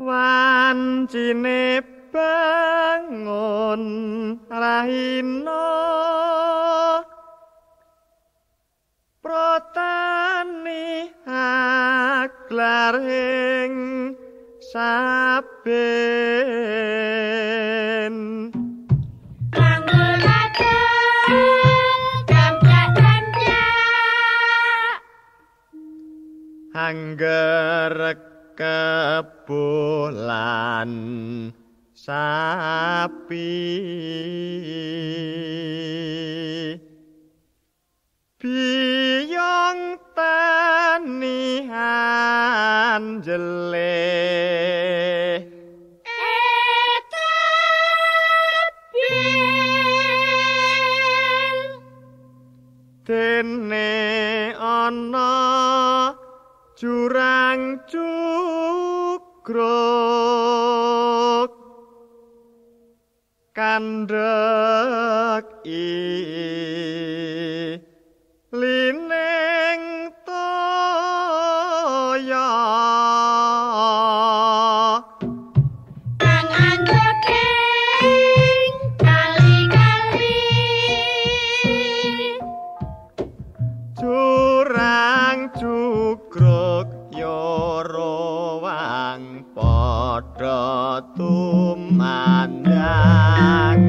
wancine bangun rahina. Protani aklar ing saben Angger kebulan sapi. Biyong tanihan jeleh dene ana jurang cukruk kandhek i li memandang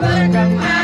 berkembang